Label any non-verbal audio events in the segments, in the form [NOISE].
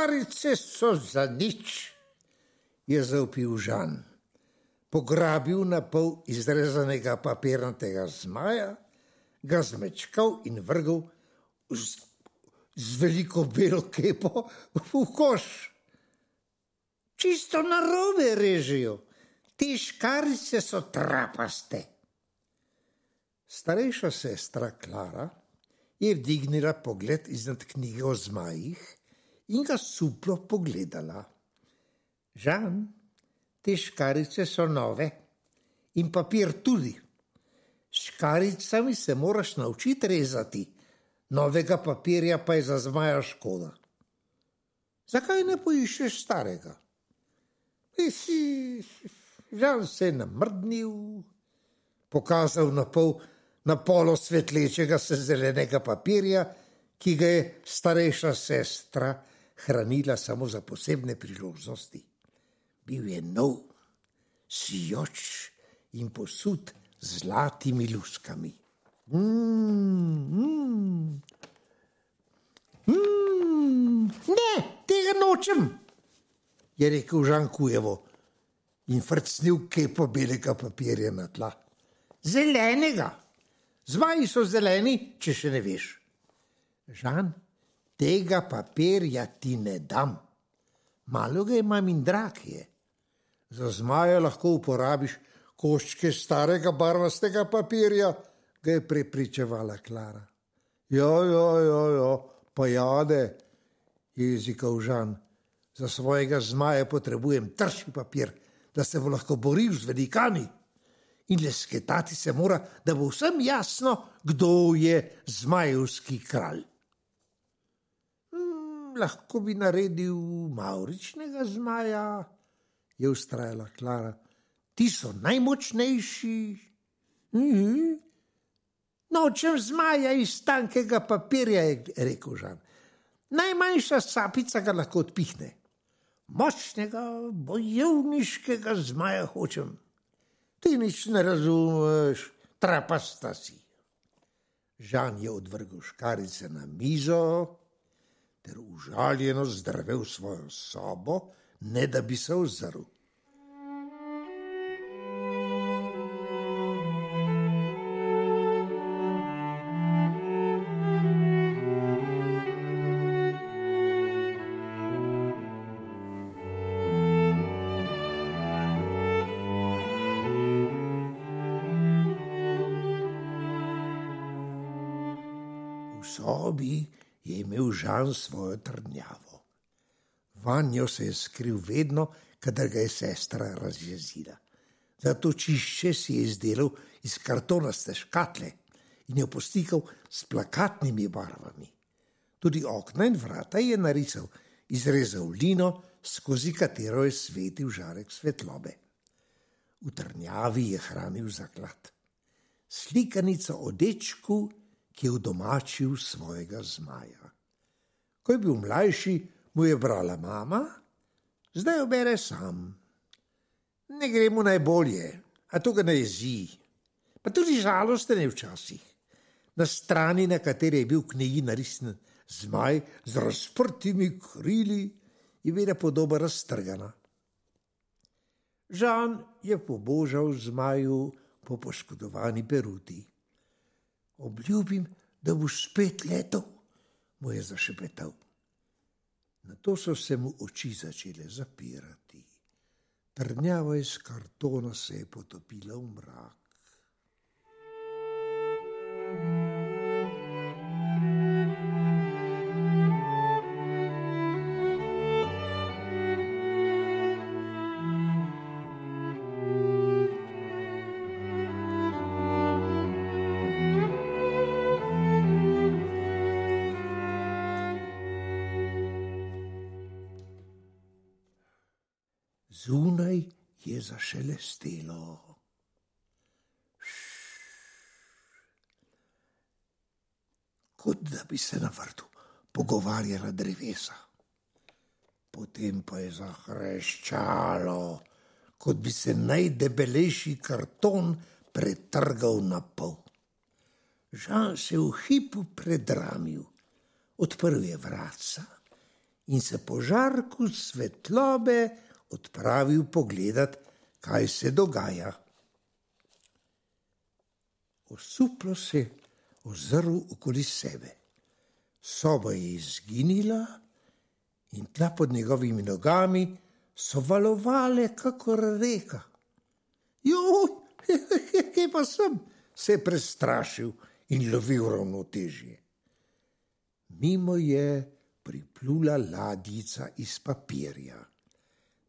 Te škarice so za nič, je zaupil Žan. Pograbil na pol izrezanega papirnatega zmaja, ga zmečkal in vrgel z, z veliko belo kepo v koš. Čisto na robe režijo, te škarice so trapaste. Starejša sestra Klara je vdignila pogled iznad knjige o zmajih in ga suplo pogledala. Žan, te škarice so nove in papir tudi. Škaricami se moraš naučiti rezati, novega papirja pa je za zmaja škoda. Zakaj ne poiščeš starega? Žal se je namrdnil, pokazal na pol, na polo svetlečega se zelenega papirja, ki ga je starejša sestra hranila samo za posebne priložnosti. Bil je nov, sijoč in posud z zlatimi luskami. Mm, mm. Mm, ne, tega nočem, je rekel Žan Kujevo in frcnil kepo belega papirja na tla. Zelenega, zmaji so zeleni, če še ne veš. Žan, tega papirja ti ne dam, malo ga imam in drag je. Za zmaja lahko uporabiš koščke starega barvastega papirja, ga je prepričevala Klara. Ja, ja, ja, ja, pa jade, je jezikal Žan. Za svojega zmaja potrebujem trši papir, da se bo lahko boril z velikani. In le sketati se mora, da bo vsem jasno, kdo je zmajevski kralj. Hmm, lahko bi naredil mauričnega zmaja, je ustrajala Klara. Ti so najmočnejši. Mhm. Nočem zmaja iz tankega papirja, je rekel Žan. Najmanjša sapica ga lahko odpihne močnega, bojevniškega zmaja hočem. Ti nič ne razumeš, trapasta si. Žan je odvrgel škarice na mizo ter užaljeno zdrvel svojo sobo, ne da bi se ozrl. sobi je imel Žan svojo trdnjavo. Vanjo se je skril vedno, kadar ga je sestra razjezila. Zato čišče si je izdelal iz kartonaste škatle in jo postikal s plakatnimi barvami. Tudi okna in vrata je narisal, izrezal lino, skozi katero je svetil žarek svetlobe. V trnjavi je hranil zaklad. Slikanico o dečku ki je udomačil svojega zmaja. Ko je bil mlajši, mu je brala mama, zdaj jo bere sam. Ne gre mu najbolje, a to ga ne jezi. Pa tudi žalosten je včasih. Na strani, na kateri je bil v knjigi narisen zmaj z razprtimi krili, je bila podoba raztrgana. Žan je pobožal zmaju po poškodovani peruti obljubim, da boš spet letel, mu je zašepetal. Na to so se mu oči začele zapirati. Trnjava iz kartona se je potopila v mrak. Zunaj je zašelestelo. Kot da bi se na vrtu pogovarjala drevesa. Potem pa je zahreščalo, kot bi se najdebelejši karton pretrgal na pol. Žan se je v hipu predramil, odprl je vrata in se po žarku svetlobe odpravil pogledat, kaj se dogaja. Osuplo se ozrl okoli sebe. Soba je izginila in tla pod njegovimi nogami so valovale, kakor reka. Jo, kje pa sem, se je prestrašil in lovil ravnotežje. Mimo je priplula ladjica iz papirja.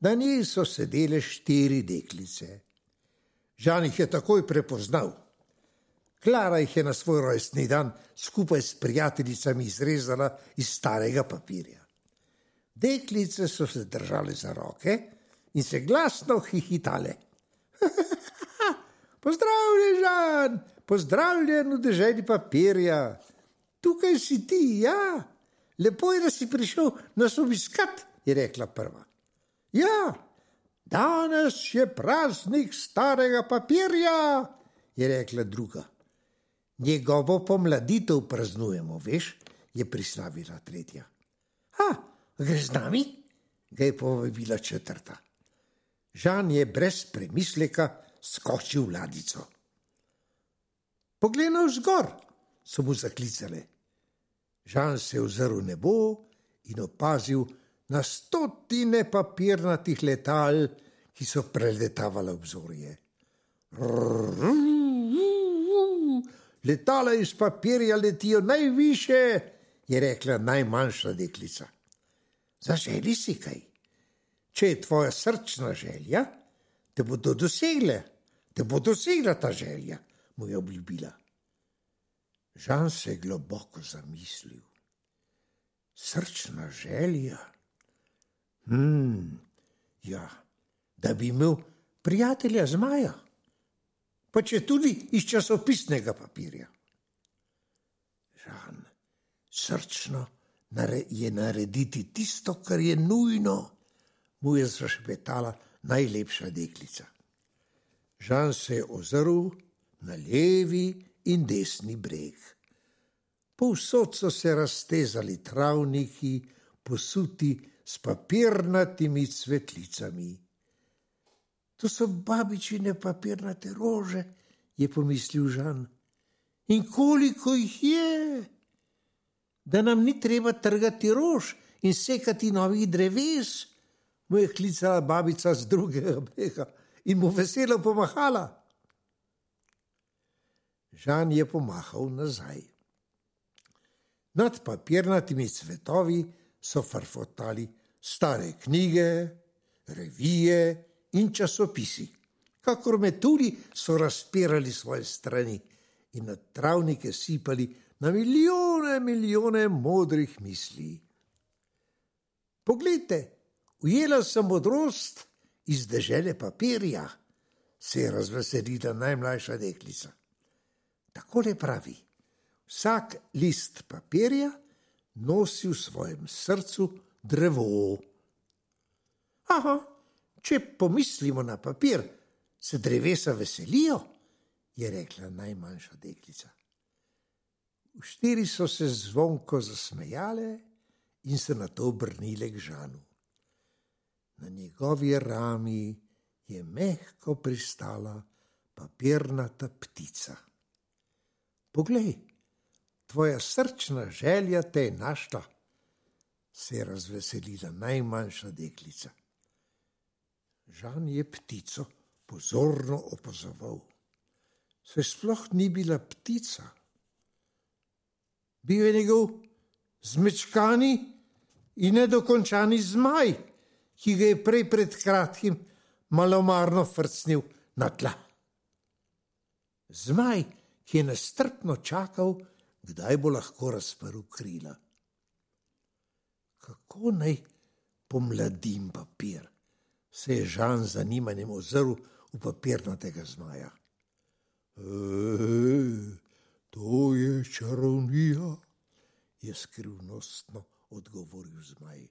Na njej so sedele štiri deklice. Žan jih je takoj prepoznal. Klara jih je na svoj rojstni dan skupaj s prijateljicami izrezala iz starega papirja. Deklice so se držale za roke in se glasno hihitale. [LAUGHS] Pozdravljen, Žan, pozdravljen v državi papirja. Tukaj si ti, ja. Lepo je, da si prišel nas obiskat, je rekla prva. Ja, danes je praznik starega papirja, je rekla druga. Njegovo pomladitev praznujemo, veš, je prislavila tretja. Ha, greš z nami? ga je povabila četrta. Žan je brez premisleka skočil v ladico. Poglej na vzgor, so mu zaklicali. Žan se je ozrl nebo in opazil na stotine papirnatih letal, ki so preletavala obzorje. Letala iz papirja letijo najviše, je rekla najmanjša deklica. Zaželi si kaj? Če je tvoja srčna želja, te bodo dosegle, te bo dosegla ta želja, mu je obljubila. Žan se je globoko zamislil. Srčna želja. Hmm, ja, da bi imel prijatelja zmaja, pa če tudi iz časopisnega papirja. Žan, srčno je narediti tisto, kar je nujno, mu je zašpetala najlepša deklica. Žan se je ozrl na levi in desni breg. Povsod so se raztezali travniki, posuti s papirnatimi cvetlicami. To so babičine papirnate rože, je pomislil Žan. In koliko jih je, da nam ni treba trgati rož in sekati novih dreves, mu je klicala babica z drugega brega in mu veselo pomahala. Žan je pomahal nazaj. Nad papirnatimi cvetovi so farfotali stare knjige, revije in časopisi. Kakor metuli so razpirali svoje strani in na travnike sipali na milijone, milijone modrih misli. Poglejte, ujela sem modrost iz dežele papirja, se je razveselila najmlajša deklica. Tako le pravi. Vsak list papirja nosi v svojem srcu drevo. Aha, če pomislimo na papir, se drevesa veselijo, je rekla najmanjša deklica. Štiri so se zvonko zasmejale in se na to obrnile k žanu. Na njegovi rami je mehko pristala papirnata ptica. Poglej, tvoja srčna želja te je našla, se je razveselila najmanjša deklica. Žan je ptico pozorno opazoval. Se sploh ni bila ptica. Bil je njegov zmečkani in nedokončani zmaj, ki ga je prej pred kratkim malomarno frcnil na tla. Zmaj ki je nestrpno čakal, kdaj bo lahko razprl krila. Kako naj pomladim papir, se je Žan z zanimanjem ozrl v papirnatega zmaja. E, to je čarovnija, je skrivnostno odgovoril zmaj.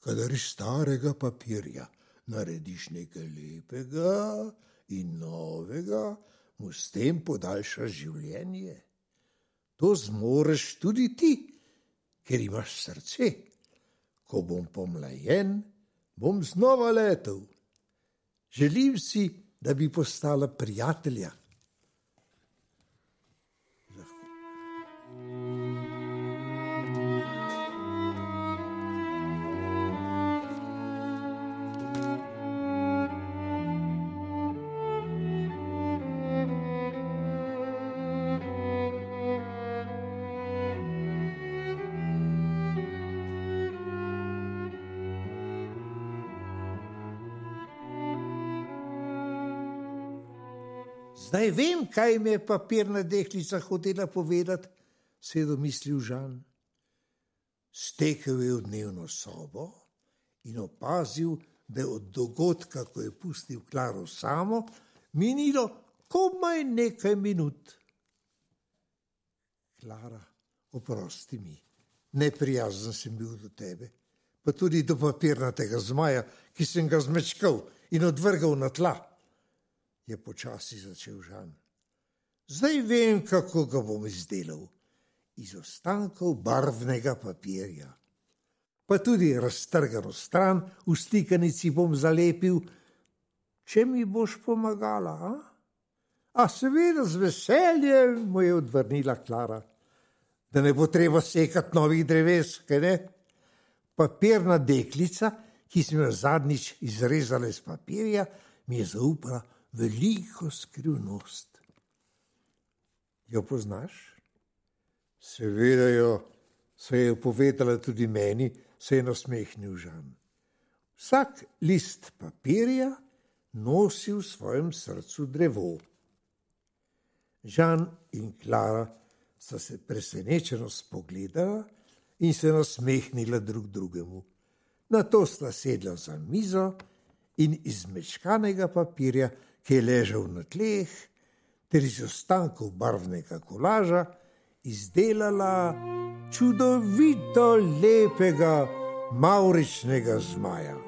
Kadar iz starega papirja narediš nekaj lepega in novega, mu s tem podaljša življenje. To zmoreš tudi ti, ker imaš srce. Ko bom pomlajen, bom znova letel. Želim si, da bi postala prijatelja. Zdaj vem, kaj mi je papirna deklica hotela povedati, se je domislil Žan. Stekel je v dnevno sobo in opazil, da je od dogodka, ko je pustil Klaro samo, minilo komaj nekaj minut. Klara, oprosti mi, neprijazen sem bil do tebe, pa tudi do papirnatega zmaja, ki sem ga zmečkal in odvrgal na tla je počasi začel Žan. Zdaj vem, kako ga bom izdelal. Iz ostankov barvnega papirja. Pa tudi raztrgano stran v stikanici bom zalepil, če mi boš pomagala. A, a seveda z veseljem, mu je odvrnila Klara, da ne bo treba sekati novih dreves, kaj ne? Papirna deklica, ki sem jo zadnjič izrezala iz papirja, mi je zaupala veliko skrivnost. Jo poznaš? Seveda jo, se je povedala tudi meni, se je nasmehnil Žan. Vsak list papirja nosi v svojem srcu drevo. Žan in Klara sta se presenečeno spogledala in se nasmehnila drug drugemu. Na to sta sedla za mizo in iz mečkanega papirja ki je ležal na tleh, ter iz ostankov barvnega kolaža izdelala čudovito lepega mauričnega zmaja.